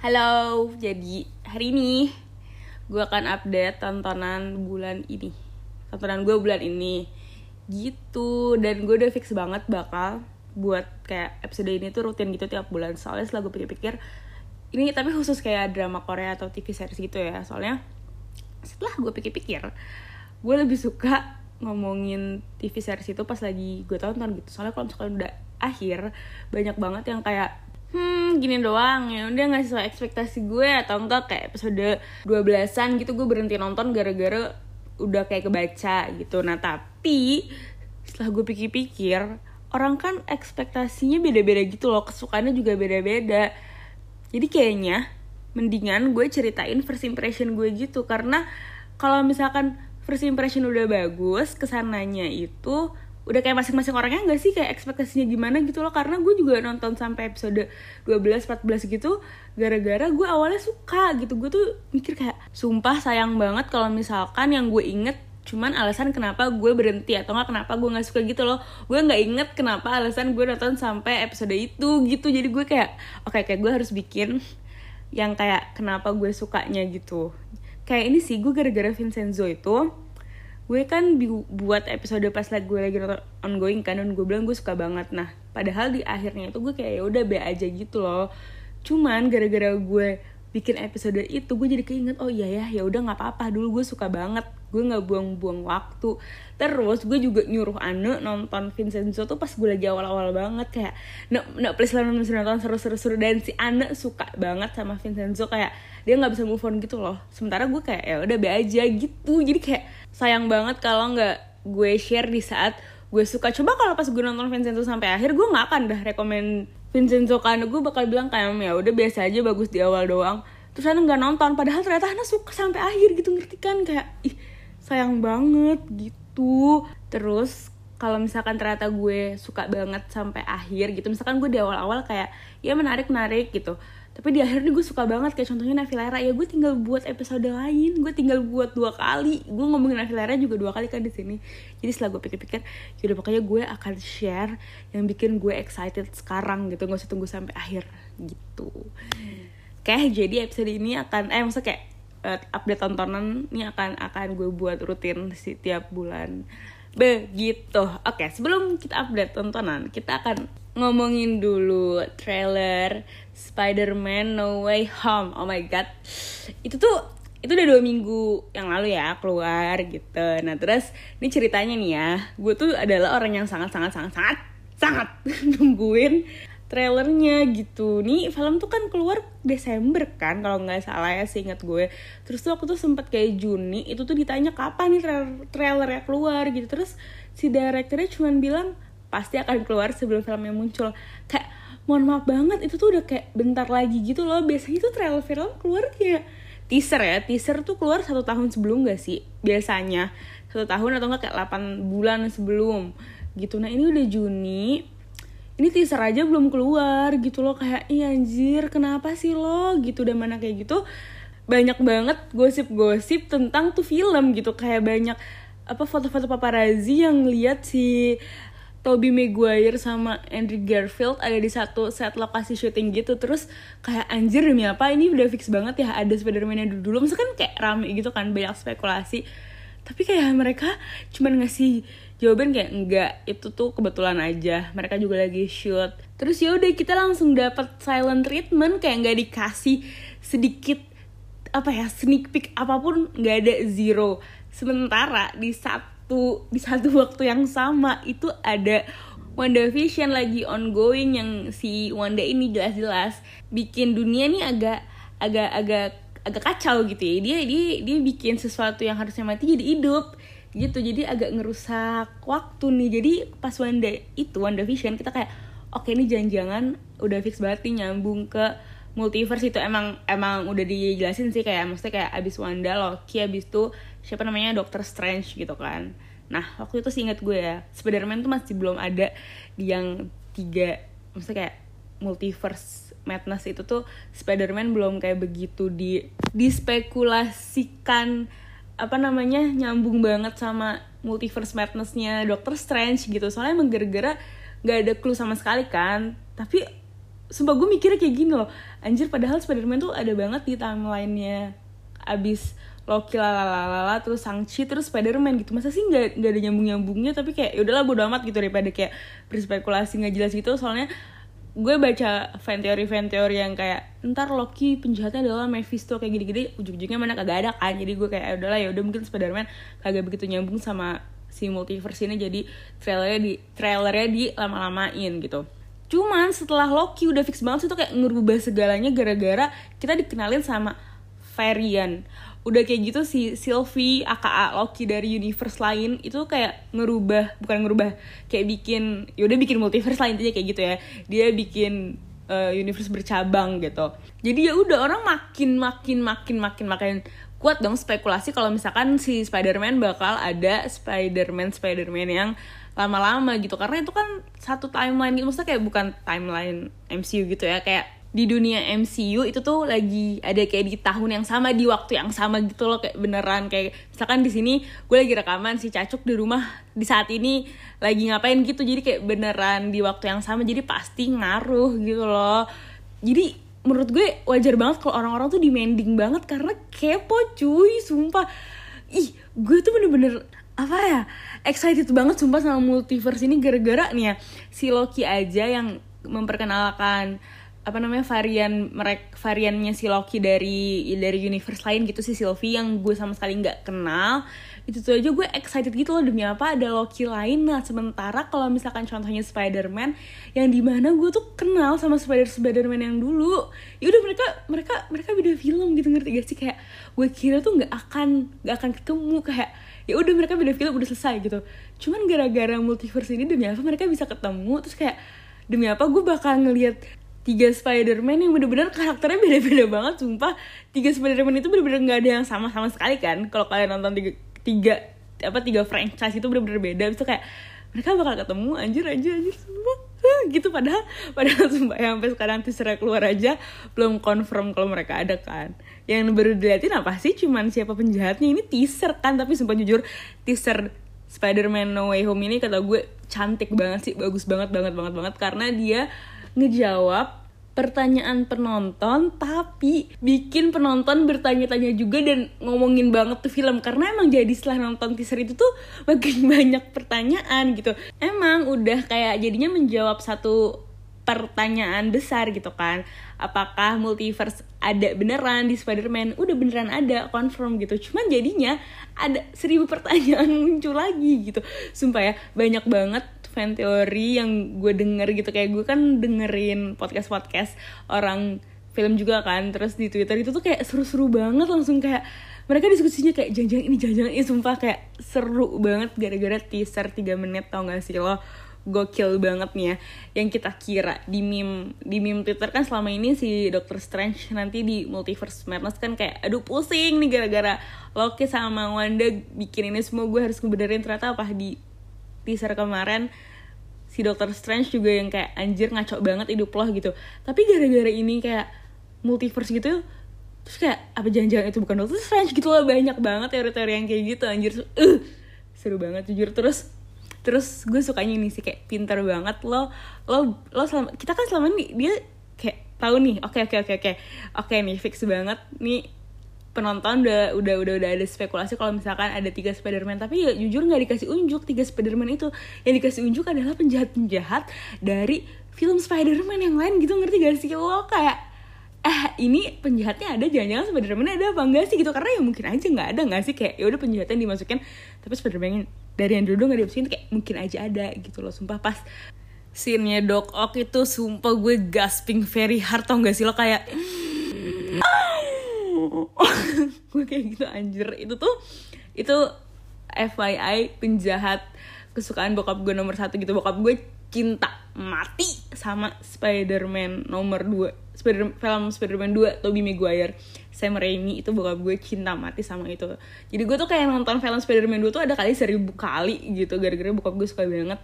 Halo, jadi hari ini gue akan update tontonan bulan ini. Tontonan gue bulan ini. Gitu, dan gue udah fix banget bakal buat kayak episode ini tuh rutin gitu tiap bulan. Soalnya setelah gue pikir-pikir Ini tapi khusus kayak drama Korea atau TV series gitu ya. Soalnya setelah gue pikir-pikir Gue lebih suka ngomongin TV series itu pas lagi gue tonton gitu. Soalnya kalau misalkan udah akhir Banyak banget yang kayak hmm gini doang. Ya udah nggak sesuai ekspektasi gue atau enggak kayak episode 12-an gitu gue berhenti nonton gara-gara udah kayak kebaca gitu. Nah tapi setelah gue pikir-pikir orang kan ekspektasinya beda-beda gitu loh kesukaannya juga beda-beda. Jadi kayaknya mendingan gue ceritain first impression gue gitu karena kalau misalkan first impression udah bagus ke sananya itu udah kayak masing-masing orangnya nggak sih? Kayak ekspektasinya gimana gitu loh. Karena gue juga nonton sampai episode 12 14 gitu gara-gara gue awalnya suka gitu. Gue tuh mikir kayak sumpah sayang banget kalau misalkan yang gue inget cuman alasan kenapa gue berhenti atau nggak kenapa gue nggak suka gitu loh. Gue nggak inget kenapa alasan gue nonton sampai episode itu gitu. Jadi gue kayak oke okay, kayak gue harus bikin yang kayak kenapa gue sukanya gitu. Kayak ini sih gue gara-gara Vincenzo itu gue kan buat episode pas lagi gue lagi nonton ongoing kan dan gue bilang gue suka banget. Nah padahal di akhirnya itu gue kayak ya udah be aja gitu loh. Cuman gara-gara gue bikin episode itu gue jadi keinget oh iya ya ya udah nggak apa-apa dulu gue suka banget gue nggak buang-buang waktu. Terus gue juga nyuruh Ane nonton Vincenzo tuh pas gue lagi awal-awal banget kayak no, no please lah nonton nonton seru-seru dan si Ane suka banget sama Vincenzo kayak dia nggak bisa move on gitu loh. Sementara gue kayak ya udah be aja gitu. Jadi kayak sayang banget kalau nggak gue share di saat gue suka. Coba kalau pas gue nonton Vincenzo sampai akhir gue nggak akan dah rekomend Vincenzo karena gue bakal bilang kayak ya udah biasa aja bagus di awal doang. Terus Ana nggak nonton padahal ternyata Ana suka sampai akhir gitu ngerti kan? Kayak ih sayang banget gitu. Terus kalau misalkan ternyata gue suka banget sampai akhir gitu misalkan gue di awal-awal kayak ya menarik menarik gitu tapi di akhirnya gue suka banget kayak contohnya Navilera. Ya gue tinggal buat episode lain. Gue tinggal buat dua kali. Gue ngomongin Navilera juga dua kali kan di sini. Jadi setelah gue pikir-pikir yaudah pokoknya gue akan share yang bikin gue excited sekarang gitu. Nggak usah tunggu sampai akhir gitu. Kayak jadi episode ini akan eh maksudnya kayak uh, update tontonan ini akan akan gue buat rutin setiap bulan begitu. Oke sebelum kita update tontonan kita akan ngomongin dulu trailer Spider-Man No Way Home. Oh my god. Itu tuh itu udah dua minggu yang lalu ya keluar gitu. Nah terus ini ceritanya nih ya gue tuh adalah orang yang sangat sangat sangat sangat sangat nungguin trailernya gitu. Nih film tuh kan keluar Desember kan kalau nggak salah ya seingat gue. Terus tuh aku tuh sempet kayak Juni itu tuh ditanya kapan nih trailer trailernya keluar gitu. Terus si direkturnya cuma bilang pasti akan keluar sebelum filmnya muncul. Kayak mohon maaf banget itu tuh udah kayak bentar lagi gitu loh. Biasanya tuh trailer film keluar kayak teaser ya. Teaser tuh keluar satu tahun sebelum gak sih? Biasanya. Satu tahun atau enggak kayak 8 bulan sebelum gitu. Nah ini udah Juni ini teaser aja belum keluar gitu loh kayak iya anjir kenapa sih lo? Gitu dan mana kayak gitu banyak banget gosip-gosip tentang tuh film gitu. Kayak banyak apa foto-foto paparazzi yang lihat si Tobey Maguire sama Andrew Garfield ada di satu set lokasi syuting gitu. Terus kayak anjir demi apa? Ini udah fix banget ya ada Spider-Man yang dulu. Dulu misalkan kayak rame gitu kan banyak spekulasi. Tapi kayak mereka cuman ngasih jawaban kayak enggak itu tuh kebetulan aja. Mereka juga lagi shoot. Terus ya udah kita langsung dapat silent treatment kayak nggak dikasih sedikit apa ya sneak peek apa pun nggak ada zero. Sementara di satu di satu waktu yang sama itu ada WandaVision lagi ongoing yang si Wanda ini jelas-jelas bikin dunia nih agak agak agak agak kacau gitu ya. Dia dia dia bikin sesuatu yang harusnya mati jadi hidup gitu. Jadi agak ngerusak waktu nih. Jadi pas Wanda itu Wanda Vision kita kayak oke ini jangan-jangan udah fix banget nih nyambung ke multiverse itu. Emang emang udah dijelasin sih kayak maksudnya kayak abis Wanda Loki abis itu siapa namanya Doctor Strange gitu kan. Nah waktu itu sih inget gue ya Spiderman tuh masih belum ada di yang tiga maksudnya kayak multiverse madness itu tuh Spiderman belum kayak begitu di dispekulasikan apa namanya nyambung banget sama multiverse madnessnya Doctor Strange gitu. Soalnya emang gara-gara nggak ada clue sama sekali kan. Tapi sumpah gue mikirnya kayak gini loh. Anjir padahal Spider-Man tuh ada banget di timelinenya. Abis Loki lalalala terus Shang-Chi terus Spider-Man gitu. Masa sih nggak nggak ada nyambung nyambungnya tapi kayak ya udahlah bodo amat gitu daripada kayak berspekulasi nggak jelas gitu. Soalnya gue baca fan teori fan teori yang kayak ntar Loki penjahatnya adalah Mephisto kayak gini-gini ujung-ujungnya mana kagak ada kan. Jadi gue kayak ya udahlah ya udah mungkin Spider-Man kagak begitu nyambung sama si multiverse ini jadi trailernya di trailernya di lama-lamain gitu. Cuman setelah Loki udah fix banget sih tuh kayak ngerubah segalanya gara-gara kita dikenalin sama varian udah kayak gitu si Sylvie aka Loki dari universe lain itu kayak ngerubah bukan ngerubah kayak bikin ya udah bikin multiverse lain aja kayak gitu ya. Dia bikin uh, universe bercabang gitu. Jadi ya udah orang makin makin makin makin makin kuat dong spekulasi kalau misalkan si Spider-Man bakal ada Spider-Man Spider-Man yang lama-lama gitu. Karena itu kan satu timeline gitu. Maksudnya kayak bukan timeline MCU gitu ya kayak di dunia MCU itu tuh lagi ada kayak di tahun yang sama di waktu yang sama gitu loh kayak beneran. Kayak misalkan di sini gue lagi rekaman si Cacuk di rumah di saat ini lagi ngapain gitu. Jadi kayak beneran di waktu yang sama jadi pasti ngaruh gitu loh. Jadi menurut gue wajar banget kalau orang-orang tuh demanding banget karena kepo cuy sumpah. Ih gue tuh bener-bener apa ya excited banget sumpah sama multiverse ini gara-gara nih ya si Loki aja yang memperkenalkan apa namanya varian merek variannya si Loki dari dari universe lain gitu si Sylvie yang gue sama sekali nggak kenal. Itu tuh aja gue excited gitu loh demi apa ada Loki lain. Nah sementara kalau misalkan contohnya Spider-Man yang di mana gue tuh kenal sama Spider Spider-Man yang dulu. Ya udah mereka mereka mereka beda film gitu ngerti gak sih? Kayak gue kira tuh nggak akan nggak akan ketemu kayak ya udah mereka beda film udah selesai gitu. Cuman gara-gara multiverse ini demi apa mereka bisa ketemu? Terus kayak demi apa gue bakal ngelihat tiga Spider-Man yang bener-bener karakternya beda-beda banget sumpah. Tiga Spider-Man itu bener-bener nggak ada yang sama-sama sekali kan. Kalau kalian nonton tiga, tiga apa tiga franchise itu bener-bener beda. Itu kayak mereka bakal ketemu anjir anjir anjir semua gitu padahal padahal sumpah ya sampai sekarang teasernya keluar aja belum confirm kalau mereka ada kan. Yang baru diliatin apa sih? Cuman siapa penjahatnya? Ini teaser kan tapi sumpah jujur teaser Spider-Man No Way Home ini kata gue cantik banget sih bagus banget banget banget banget. Karena dia ngejawab pertanyaan penonton tapi bikin penonton bertanya-tanya juga dan ngomongin banget tuh film. Karena emang jadi setelah nonton teaser itu tuh makin banyak pertanyaan gitu. Emang udah kayak jadinya menjawab satu pertanyaan besar gitu kan. Apakah multiverse ada beneran di Spider-Man? Udah beneran ada confirm gitu. Cuman jadinya ada seribu pertanyaan muncul lagi gitu. Sumpah ya banyak banget fan teori yang gue denger gitu. Kayak gue kan dengerin podcast podcast orang film juga kan. Terus di twitter itu tuh kayak seru-seru banget langsung kayak mereka diskusinya kayak jangan-jangan ini jangan-jangan ini. Sumpah kayak seru banget gara-gara teaser 3 menit tau gak sih lo? Gokil banget nih ya. Yang kita kira di meme di meme Twitter kan selama ini si Doctor Strange nanti di Multiverse Madness kan kayak aduh pusing nih gara-gara Loki sama Wanda bikin ini semua. Gue harus ngebenerin ternyata apa? Di teaser kemarin si Doctor Strange juga yang kayak anjir ngaco banget hidup lo gitu. Tapi gara-gara ini kayak multiverse gitu terus kayak apa jangan-jangan itu bukan Doctor Strange gitu loh banyak banget teori-teori yang kayak gitu anjir. Uh, seru banget jujur. Terus terus gue sukanya ini sih kayak pinter banget lo lo lo selama kita kan selama ini dia kayak tahu nih oke okay, oke okay, oke okay, oke. Okay. oke nih fix banget. Nih penonton udah udah udah udah ada spekulasi kalau misalkan ada tiga Spiderman. Tapi ya jujur nggak dikasih unjuk. Tiga Spiderman itu yang dikasih unjuk adalah penjahat-penjahat dari film Spiderman yang lain gitu. Ngerti gak sih? Lo kayak eh ini penjahatnya ada jangan-jangan Spiderman ada apa enggak sih? Gitu. Karena ya mungkin aja nggak ada nggak sih? Kayak ya udah penjahatnya dimasukin. Tapi Spiderman dari yang dulu nggak dimasukin kayak mungkin aja ada gitu loh. Sumpah pas scene-nya Doc Ock itu sumpah gue gasping very hard tau gak sih? Lo kayak gue kayak gitu anjir. Itu tuh itu FYI penjahat kesukaan bokap gue nomor satu gitu. Bokap gue cinta mati sama Spider-Man nomor 2 Spider film Spider-Man 2 Tobey Maguire. Sam Raimi itu bokap gue cinta mati sama itu. Jadi gue tuh kayak nonton film Spider-Man 2 tuh ada kali seribu kali gitu. Gara-gara bokap gue suka banget.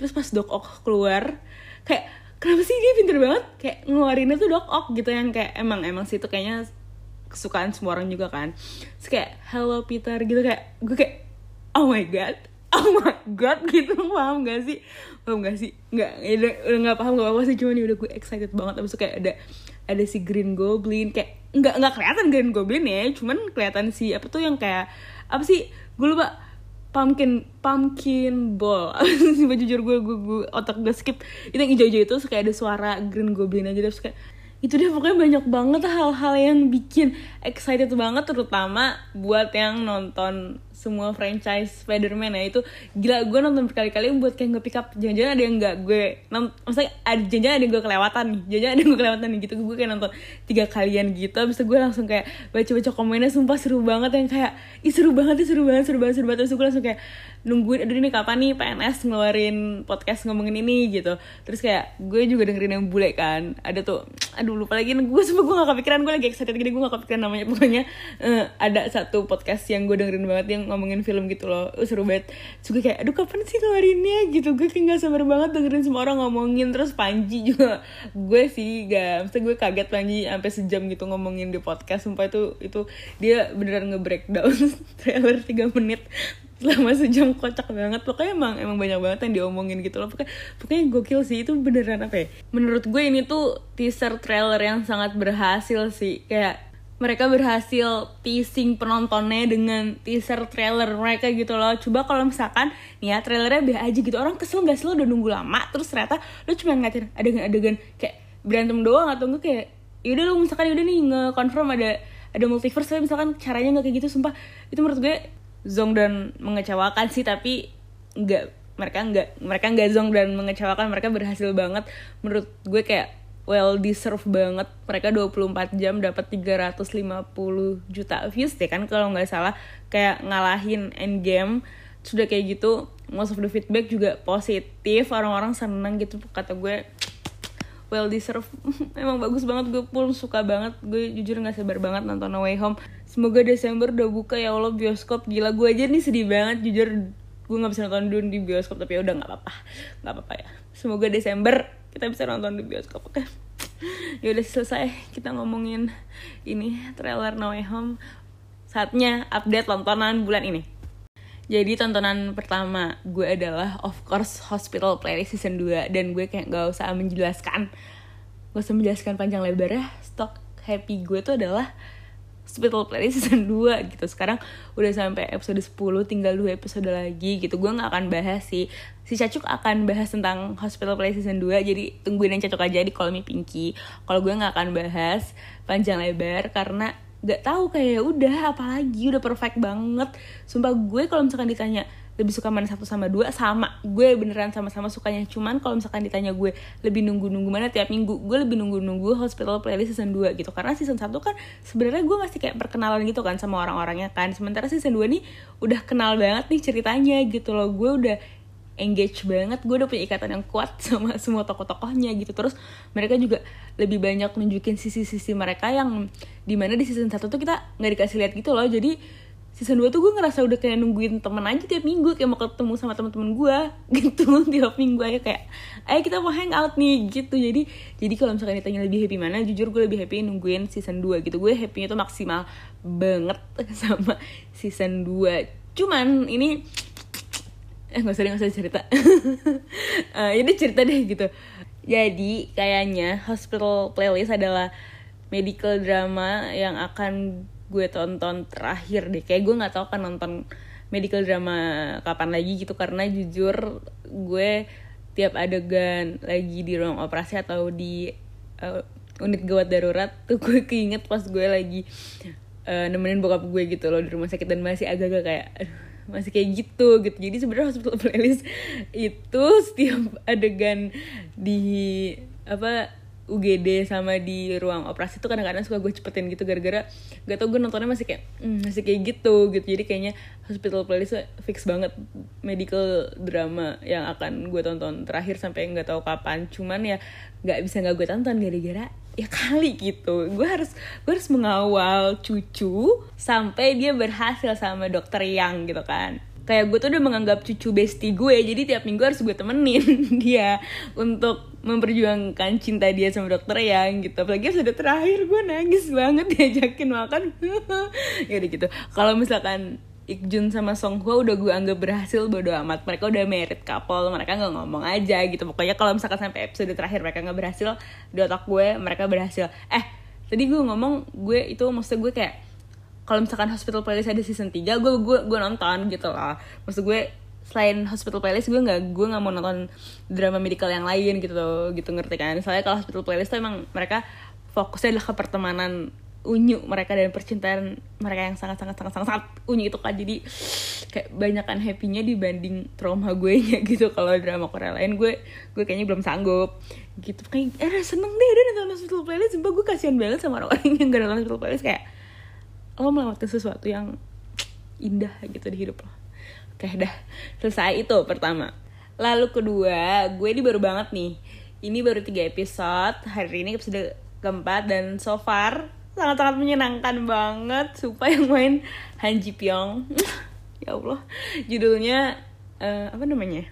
Terus pas Doc Ock keluar kayak kenapa sih dia pinter banget? Kayak ngeluarinnya tuh Doc Ock gitu yang kayak emang emang sih itu kayaknya kesukaan semua orang juga kan. Terus kayak hello Peter gitu kayak gue kayak oh my god oh my god gitu. Paham gak sih? Paham gak sih? Nggak ya udah udah nggak paham gak apa sih cuman ya udah gue excited banget. Abis itu kayak ada ada si Green Goblin kayak nggak nggak kelihatan Green Goblin ya cuman kelihatan si apa tuh yang kayak apa sih gue lupa pumpkin pumpkin ball. Jujur gue, gue gue otak gue skip. Itu yang hijau-hijau itu kayak ada suara Green Goblin aja terus kayak itu deh pokoknya banyak banget hal-hal yang bikin excited banget terutama buat yang nonton semua franchise Spider-Man ya. Itu gila gue nonton berkali-kali buat kayak nggak pick up. Jangan-jangan ada yang nggak gue maksudnya ada jangan-jangan ada yang gue kelewatan nih. Jangan-jangan ada yang gue kelewatan nih gitu. Gue kayak nonton tiga kalian gitu itu gue langsung kayak baca-baca komennya. Sumpah seru banget yang kayak ih seru banget ih seru banget seru banget seru banget. Terus gue langsung kayak nungguin aduh ini kapan nih PNS ngeluarin podcast ngomongin ini? gitu. Terus kayak gue juga dengerin yang bule kan. Ada tuh aduh lupa lagi gue sumpah gue gak kepikiran gue lagi excited gini gue gak kepikiran namanya. Pokoknya uh, ada satu podcast yang gue dengerin banget yang ngomongin film gitu loh. Uh, seru banget. Juga kayak aduh kapan sih keluarinnya gitu. Gue kayak gak sabar banget dengerin semua orang ngomongin. Terus Panji juga gue sih gak mesti gue kaget Panji sampai sejam gitu ngomongin di podcast. Sumpah itu itu dia beneran nge-breakdown trailer 3 menit selama sejam kocak banget. Pokoknya emang emang banyak banget yang diomongin gitu loh. Pokoknya pokoknya gokil sih. Itu beneran apa ya? Menurut gue ini tuh teaser trailer yang sangat berhasil sih. Kayak mereka berhasil teasing penontonnya dengan teaser trailer mereka gitu loh. Coba kalau misalkan nih ya trailernya biasa aja gitu. Orang kesel gak sih? Lo udah nunggu lama. Terus ternyata lo cuma ngatin adegan-adegan kayak berantem doang atau enggak kayak yaudah lo misalkan yaudah nih nge-confirm ada ada multiverse. Tapi misalkan caranya nggak kayak gitu sumpah. Itu menurut gue zong dan mengecewakan sih tapi nggak mereka nggak mereka nggak zong dan mengecewakan mereka berhasil banget. Menurut gue kayak well deserve banget. Mereka 24 jam dapat 350 juta views deh kan kalau nggak salah. Kayak ngalahin endgame sudah kayak gitu most of the feedback juga positif. Orang-orang seneng gitu kata gue. Well deserve. Emang bagus banget gue pun suka banget. Gue jujur nggak sabar banget nonton No Way Home semoga Desember udah buka ya Allah bioskop. Gila gue aja nih sedih banget jujur. Gue nggak bisa nonton dulu di bioskop tapi ya udah nggak apa-apa. Nggak apa-apa ya. Semoga Desember kita bisa nonton di bioskop oke? Ya udah selesai. Kita ngomongin ini trailer No Way Home. Saatnya update tontonan bulan ini. Jadi tontonan pertama gue adalah of course Hospital Playlist season 2 dan gue kayak gak usah menjelaskan. Gak usah menjelaskan panjang lebar ya stok happy gue tuh adalah Hospital Playlist season 2 gitu. Sekarang udah sampai episode 10 tinggal 2 episode lagi gitu. Gue gak akan bahas sih. Si Cacuk akan bahas tentang Hospital Playlist season 2 Jadi tungguin yang Cacuk aja di Me Pinky. Kalau gue gak akan bahas panjang lebar Karena gak tahu kayak ya udah apalagi udah perfect banget. Sumpah gue kalau misalkan ditanya lebih suka mana satu sama dua sama. Gue beneran sama-sama sukanya. Cuman kalau misalkan ditanya gue lebih nunggu-nunggu mana tiap minggu gue lebih nunggu-nunggu Hospital Playlist season 2 gitu. Karena season 1 kan sebenarnya gue masih kayak perkenalan gitu kan sama orang-orangnya kan. Sementara season 2 nih udah kenal banget nih ceritanya gitu loh. Gue udah engage banget gue udah punya ikatan yang kuat sama semua tokoh-tokohnya gitu. Terus mereka juga lebih banyak nunjukin sisi-sisi mereka yang di mana di season 1 tuh kita nggak dikasih lihat gitu loh. Jadi season 2 tuh gue ngerasa udah kayak nungguin temen aja tiap minggu kayak mau ketemu sama teman-teman gue gitu tiap minggu. Aja kayak ayo kita mau hang out nih gitu. Jadi jadi kalau misalkan ditanya lebih happy mana jujur gue lebih happy nungguin season 2 gitu. Gue happynya tuh maksimal banget sama season 2 cuman ini eh nggak usah nggak usah cerita uh, ini cerita deh gitu. Jadi kayaknya hospital playlist adalah medical drama yang akan gue tonton terakhir deh. Kayak gue nggak tahu kan nonton medical drama kapan lagi gitu karena jujur gue tiap adegan lagi di ruang operasi atau di uh, unit gawat darurat tuh gue keinget pas gue lagi uh, nemenin bokap gue gitu loh di rumah sakit dan masih agak-agak kayak masih kayak gitu gitu. Jadi sebenarnya hospital playlist itu setiap adegan di apa UGD sama di ruang operasi tuh kadang-kadang suka gue cepetin gitu gara-gara gak tau gue nontonnya masih kayak mm, masih kayak gitu gitu. Jadi kayaknya hospital playlist fix banget medical drama yang akan gue tonton terakhir sampai nggak tahu kapan. Cuman ya nggak bisa nggak gue tonton gara-gara ya kali gitu. Gue harus gue harus mengawal cucu sampai dia berhasil sama dokter yang gitu kan. Kayak gue tuh udah menganggap cucu bestie gue jadi tiap minggu harus gue temenin dia untuk memperjuangkan cinta dia sama dokter yang gitu. Apalagi sudah terakhir gue nangis banget diajakin makan. Ya udah gitu. Kalau misalkan Ikjun sama Song Hwa udah gue anggap berhasil bodo amat. Mereka udah merit couple mereka nggak ngomong aja gitu. Pokoknya kalau misalkan sampai episode terakhir mereka nggak berhasil di otak gue mereka berhasil. Eh tadi gue ngomong gue itu maksud gue kayak kalau misalkan Hospital Playlist ada season 3 gue gue gue nonton gitu lah maksud gue selain Hospital Playlist gue nggak gue nggak mau nonton drama medical yang lain gitu gitu ngerti kan? Soalnya kalau Hospital Playlist tuh emang mereka fokusnya adalah ke pertemanan unyu mereka dan percintaan mereka yang sangat sangat sangat sangat, sangat unyu itu kan jadi kayak banyakan happynya dibanding trauma gue nya gitu kalau drama Korea lain. Gue gue kayaknya belum sanggup gitu. Kayak eh seneng deh deh nonton hospital playlist. Sumpah gue kasihan banget sama orang-orang yang gak nonton hospital playlist. Kayak lo melewati sesuatu yang indah gitu di hidup lo oke dah. Selesai itu pertama. Lalu kedua gue ini baru banget nih. Ini baru tiga episode. Hari ini episode keempat dan so far sangat-sangat menyenangkan banget. Supaya yang main Han Ji Pyong. Ya Allah. Judulnya uh, apa namanya?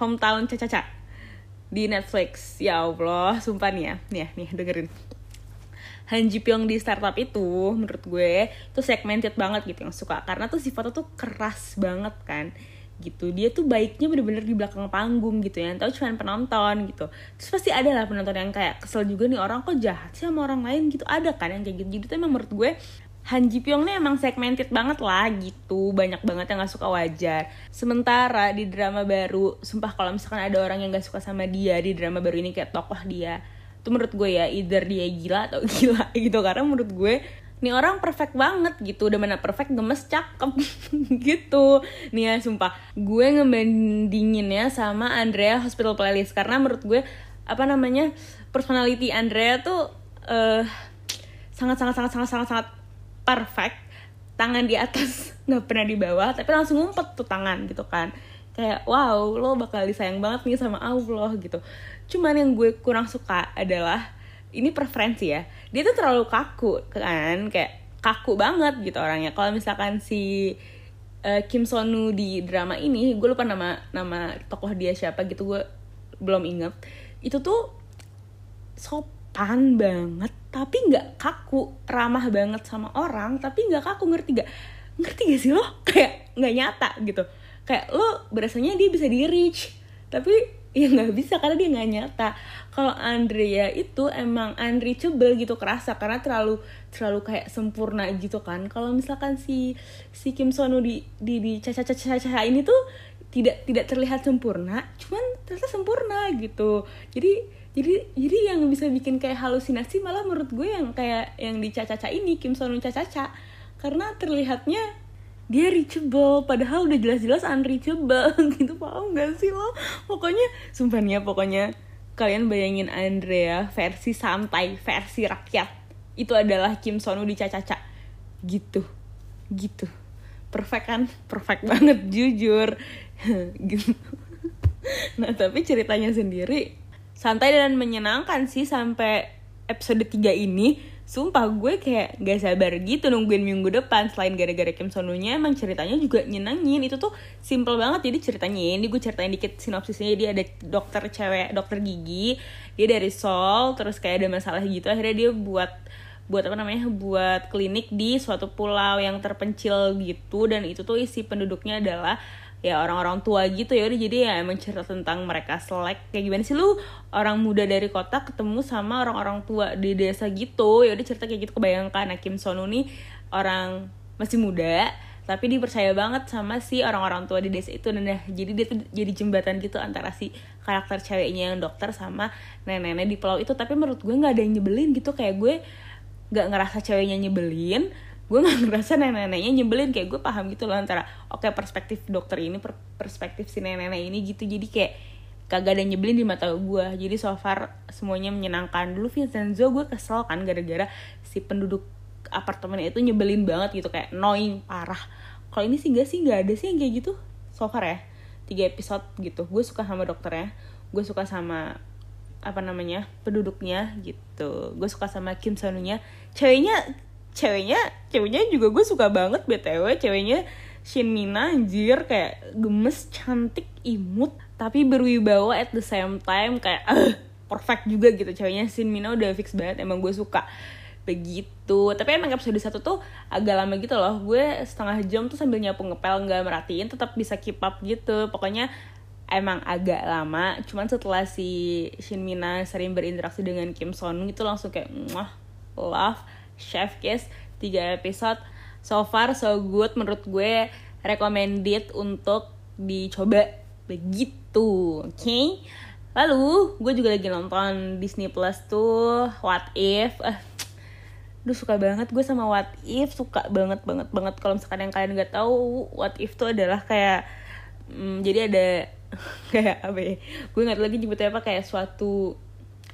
Hometown Caca di Netflix. Ya Allah. Sumpah nih ya. Nih ya, nih dengerin Han Ji Pyong di startup itu menurut gue tuh segmented banget gitu yang suka. Karena tuh sifatnya tuh keras banget kan. Gitu. Dia tuh baiknya bener-bener di belakang panggung gitu ya. Tahu cuma penonton gitu. Terus pasti ada lah penonton yang kayak kesel juga nih orang kok jahat sih sama orang lain gitu. Ada kan yang kayak gitu jadi tuh emang menurut gue Han Ji Pyong nih emang segmented banget lah gitu. Banyak banget yang gak suka wajar. Sementara di drama baru sumpah kalau misalkan ada orang yang gak suka sama dia di drama baru ini kayak tokoh dia tuh menurut gue ya either dia gila atau gila gitu. Karena menurut gue nih orang perfect banget gitu. Udah mana perfect gemes cakep gitu. Nih ya sumpah. Gue ngebandinginnya sama Andrea Hospital Playlist. Karena menurut gue apa namanya personality Andrea tuh uh, sangat sangat sangat sangat sangat sangat perfect. Tangan di atas nggak pernah di bawah tapi langsung ngumpet tuh tangan gitu kan kayak wow lo bakal disayang banget nih sama Allah gitu. Cuman yang gue kurang suka adalah ini preferensi ya dia tuh terlalu kaku kan kayak kaku banget gitu orangnya. Kalau misalkan si uh, Kim Sonu di drama ini gue lupa nama nama tokoh dia siapa gitu gue belum inget itu tuh sopan banget tapi nggak kaku ramah banget sama orang tapi nggak kaku ngerti gak ngerti gak sih lo? Kayak nggak nyata gitu kayak lo berasanya dia bisa di reach. Tapi ya nggak bisa karena dia nggak nyata. Kalau Andrea itu emang unreachable gitu kerasa. Karena terlalu terlalu kayak sempurna gitu kan. Kalau misalkan si si Kim Sonu di di di caca caca caca ini tuh tidak tidak terlihat sempurna cuman ternyata sempurna gitu. Jadi jadi jadi yang bisa bikin kayak halusinasi malah menurut gue yang kayak yang di caca caca ini Kim Sonu caca caca karena terlihatnya dia reachable padahal udah jelas-jelas unreachable. Gitu paham gak sih lo? Pokoknya sumpah nih ya pokoknya kalian bayangin Andrea versi santai versi rakyat. Itu adalah Kim Sonu di Caca-Caca gitu. Gitu. Perfect kan? Perfect banget jujur. Gitu. Nah tapi ceritanya sendiri santai dan menyenangkan sih sampai episode 3 ini sumpah gue kayak gak sabar gitu nungguin minggu depan. Selain gara-gara Kim Sonunya emang ceritanya juga nyenengin. Itu tuh simple banget jadi ceritanya ini gue ceritain dikit sinopsisnya. Dia ada dokter cewek dokter gigi. Dia dari Seoul terus kayak ada masalah gitu. Akhirnya dia buat buat apa namanya buat klinik di suatu pulau yang terpencil gitu. Dan itu tuh isi penduduknya adalah ya orang-orang tua gitu ya udah jadi ya emang cerita tentang mereka selek. Kayak gimana sih? Lu orang muda dari kota ketemu sama orang-orang tua di desa gitu. Ya udah cerita kayak gitu. Kebayangkan nah Kim Sonu nih orang masih muda tapi dipercaya banget sama si orang-orang tua di desa itu. Nah, jadi dia tuh jadi jembatan gitu antara si karakter ceweknya yang dokter sama nenek-nenek di pulau itu. Tapi menurut gue nggak ada yang nyebelin gitu. Kayak gue nggak ngerasa ceweknya nyebelin gue gak ngerasa nenek-neneknya nyebelin kayak gue paham gitu loh antara oke okay, perspektif dokter ini per perspektif si nenek-nenek ini gitu. Jadi kayak kagak ada nyebelin di mata gue jadi so far semuanya menyenangkan. Dulu Vincenzo gue kesel kan gara-gara si penduduk apartemen itu nyebelin banget gitu kayak annoying parah. Kalau ini sih gak sih gak ada sih yang kayak gitu so far ya. Tiga episode gitu. Gue suka sama dokternya gue suka sama apa namanya penduduknya gitu. Gue suka sama Kim Sonunya ceweknya ceweknya ceweknya juga gue suka banget btw ceweknya Shin Mina anjir kayak gemes cantik imut tapi berwibawa at the same time kayak uh, perfect juga gitu. Ceweknya Shin Mina udah fix banget emang gue suka. Begitu. Tapi emang episode satu tuh agak lama gitu loh. Gue setengah jam tuh sambil nyapu ngepel nggak merhatiin tetap bisa keep up gitu. Pokoknya emang agak lama cuman setelah si Shin Mina sering berinteraksi dengan Kim Son itu langsung kayak muah love chef kiss tiga episode. So far so good menurut gue. Recommended untuk dicoba. Begitu oke? Okay? lalu gue juga lagi nonton Disney Plus tuh What If. Uh, Duh suka banget gue sama What If. Suka banget banget banget. Kalau misalkan yang kalian nggak tahu What If tuh adalah kayak hmm, jadi ada kayak apa ya? Gue nggak lagi nyebutnya apa kayak suatu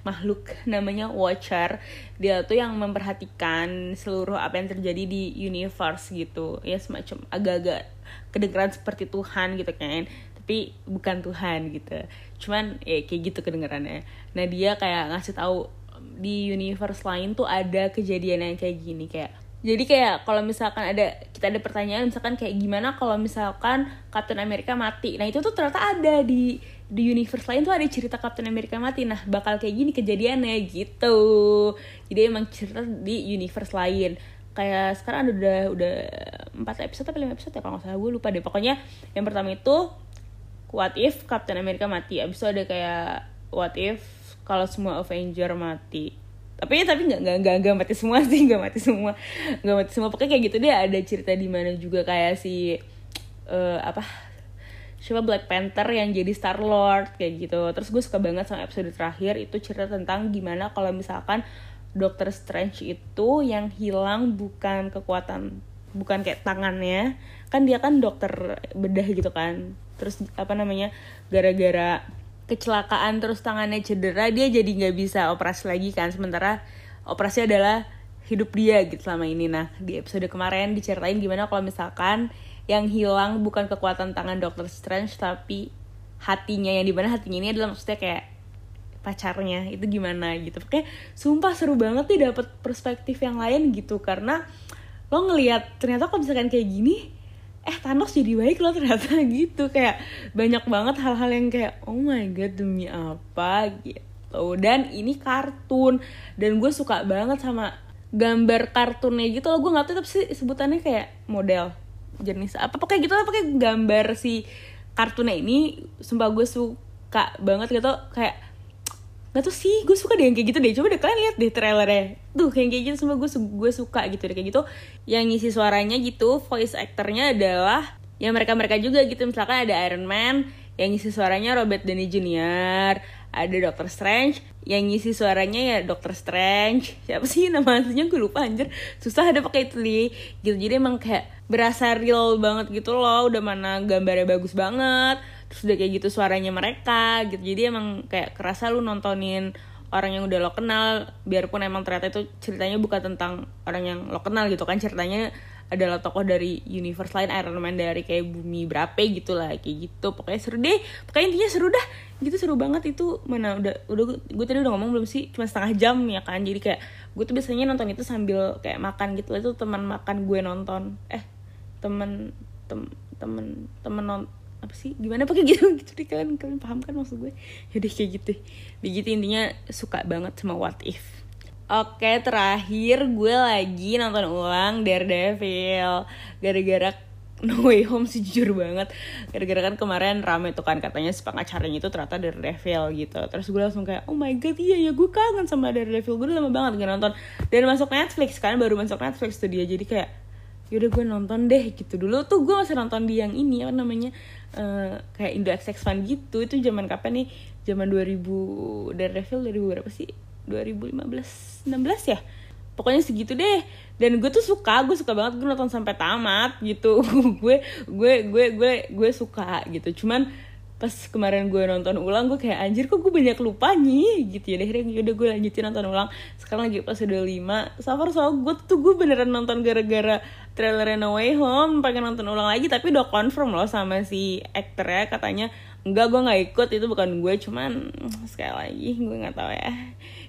makhluk namanya Watcher. Dia tuh yang memperhatikan seluruh apa yang terjadi di universe gitu. Ya semacam agak-agak kedengeran seperti Tuhan gitu kan. Tapi bukan Tuhan gitu. Cuman ya kayak gitu kedengerannya. Nah dia kayak ngasih tahu di universe lain tuh ada kejadian yang kayak gini. Kayak jadi kayak kalau misalkan ada kita ada pertanyaan misalkan kayak gimana kalau misalkan Captain America mati? Nah itu tuh ternyata ada di di universe lain tuh ada cerita Captain America mati. Nah bakal kayak gini kejadiannya gitu. Jadi emang cerita di universe lain. Kayak sekarang udah udah empat episode atau lima episode ya kalau nggak salah gue lupa deh. Pokoknya yang pertama itu what if Captain America mati? Abis itu ada kayak what if kalau semua Avenger mati tapi ya tapi nggak nggak nggak nggak mati semua sih nggak mati semua. Nggak mati semua. Pokoknya kayak gitu deh ada cerita di mana juga kayak si uh, apa siapa Black Panther yang jadi Star Lord kayak gitu. Terus gue suka banget sama episode terakhir itu cerita tentang gimana kalau misalkan Doctor Strange itu yang hilang bukan kekuatan bukan kayak tangannya. Kan dia kan dokter bedah gitu kan. Terus apa namanya gara-gara kecelakaan terus tangannya cedera dia jadi nggak bisa operasi lagi kan. Sementara operasi adalah hidup dia gitu selama ini. Nah di episode kemarin diceritain gimana kalau misalkan yang hilang bukan kekuatan tangan Doctor Strange tapi hatinya. Yang di mana hatinya ini adalah maksudnya kayak pacarnya. Itu gimana gitu. Kayak sumpah seru banget nih dapet perspektif yang lain gitu. Karena lo ngelihat ternyata kalau misalkan kayak gini eh Thanos jadi baik loh ternyata gitu. Kayak banyak banget hal-hal yang kayak oh my god demi apa? gitu. Dan ini kartun. Dan gue suka banget sama gambar kartunnya gitu loh. Gue nggak tahu tapi sih sebutannya kayak model jenis apa. Pokoknya gitu lah pakai gambar si kartunnya ini sumpah gue suka banget gitu. Kayak Gak tuh sih, gue suka deh yang kayak gitu deh. Coba deh kalian lihat deh trailernya. Tuh kayak kayak gitu semua gue gue suka gitu deh kayak gitu. Yang ngisi suaranya gitu, voice actornya adalah ya mereka mereka juga gitu. Misalkan ada Iron Man, yang ngisi suaranya Robert Downey Jr. Ada Doctor Strange, yang ngisi suaranya ya Doctor Strange. Siapa sih nama aslinya gue lupa anjir. Susah ada pakai itu nih. Gitu jadi emang kayak berasa real banget gitu loh. Udah mana gambarnya bagus banget terus udah kayak gitu suaranya mereka gitu. Jadi emang kayak kerasa lu nontonin orang yang udah lo kenal biarpun emang ternyata itu ceritanya bukan tentang orang yang lo kenal gitu kan. Ceritanya adalah tokoh dari universe lain Iron Man dari kayak bumi berapa gitu lah kayak gitu. Pokoknya seru deh. Pokoknya intinya seru dah. Gitu seru banget itu. Mana udah udah gue tadi udah ngomong belum sih? Cuma setengah jam ya kan. Jadi kayak gue tuh biasanya nonton itu sambil kayak makan gitu. Itu teman makan gue nonton. Eh temen tem temen temen apa sih? Gimana pakai gitu? Gitu deh kalian kalian paham kan maksud gue? Jadi kayak gitu. Begitu intinya suka banget sama what if. Oke terakhir gue lagi nonton ulang Daredevil. Gara-gara No Way Home sih jujur banget. Gara-gara kan kemarin rame tuh kan katanya si pengacaranya itu ternyata Daredevil gitu. Terus gue langsung kayak oh my god iya ya gue kangen sama Daredevil. Gue udah lama banget gak nonton. Dan masuk Netflix kan baru masuk Netflix tuh dia. Jadi kayak yaudah gue nonton deh gitu. Dulu tuh gue masih nonton di yang ini apa namanya uh, kayak Indo XX Fun gitu. Itu zaman kapan nih? Zaman 2000 Daredevil 2000 berapa sih? 2015 16 ya? Pokoknya segitu deh. Dan gue tuh suka gue suka banget gue nonton sampai tamat gitu. Gue gue gue gue gue suka gitu. Cuman pas kemarin gue nonton ulang gue kayak anjir kok gue banyak lupa nih? Gitu ya. Deh udah gue lanjutin nonton ulang. Sekarang lagi pas udah lima safar so gue tuh gue beneran nonton gara-gara trailer No Way Home pengen nonton ulang lagi tapi udah confirm loh sama si aktornya katanya enggak gue nggak ikut itu bukan gue cuman sekali lagi gue nggak tahu ya.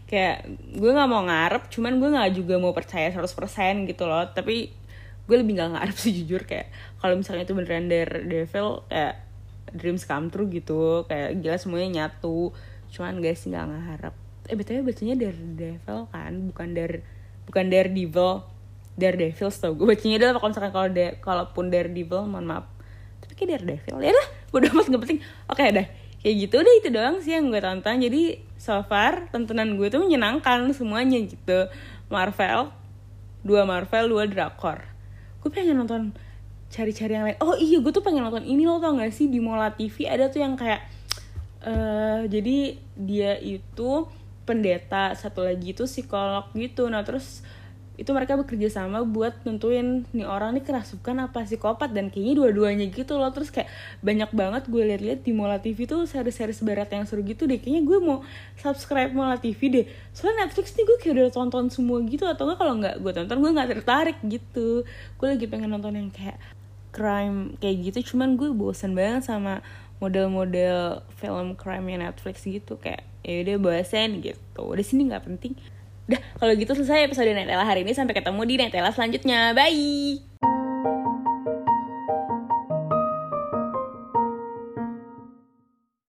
Kayak gue nggak mau ngarep cuman gue nggak juga mau percaya 100% gitu loh tapi gue lebih nggak ngarep sih jujur kayak kalau misalnya itu beneran Daredevil kayak dreams come true gitu kayak gila semuanya nyatu cuman guys nggak ngarep. Eh betulnya bacanya dari devil kan bukan dari bukan Daredevil Daredevil tau gue bacanya adalah kalau misalkan kalau da kalaupun Daredevil mohon maaf. Tapi kayak Daredevil ya lah udah amat gak penting. Oke deh. Kayak gitu udah itu doang sih yang gue tonton. Jadi so far tontonan gue tuh menyenangkan semuanya gitu. Marvel dua Marvel dua drakor. Gue pengen nonton cari-cari yang lain. Oh iya gue tuh pengen nonton ini lo tau gak sih? Di Mola TV ada tuh yang kayak uh, jadi dia itu pendeta satu lagi itu psikolog gitu. Nah terus itu mereka bekerja sama buat nentuin nih orang nih kerasukan apa psikopat? Dan kayaknya dua-duanya gitu loh. Terus kayak banyak banget gue liat-liat di Mola TV tuh seri-seri barat yang seru gitu deh. Kayaknya gue mau subscribe Mola TV deh. Soalnya Netflix nih gue kayak udah tonton semua gitu atau enggak kalau nggak gue tonton gue nggak tertarik gitu. Gue lagi pengen nonton yang kayak crime kayak gitu cuman gue bosen banget sama model-model film crime Netflix gitu. Kayak ya udah bosen gitu. Udah sini nggak penting Udah, kalau gitu selesai episode Netela hari ini. Sampai ketemu di Netela selanjutnya. Bye!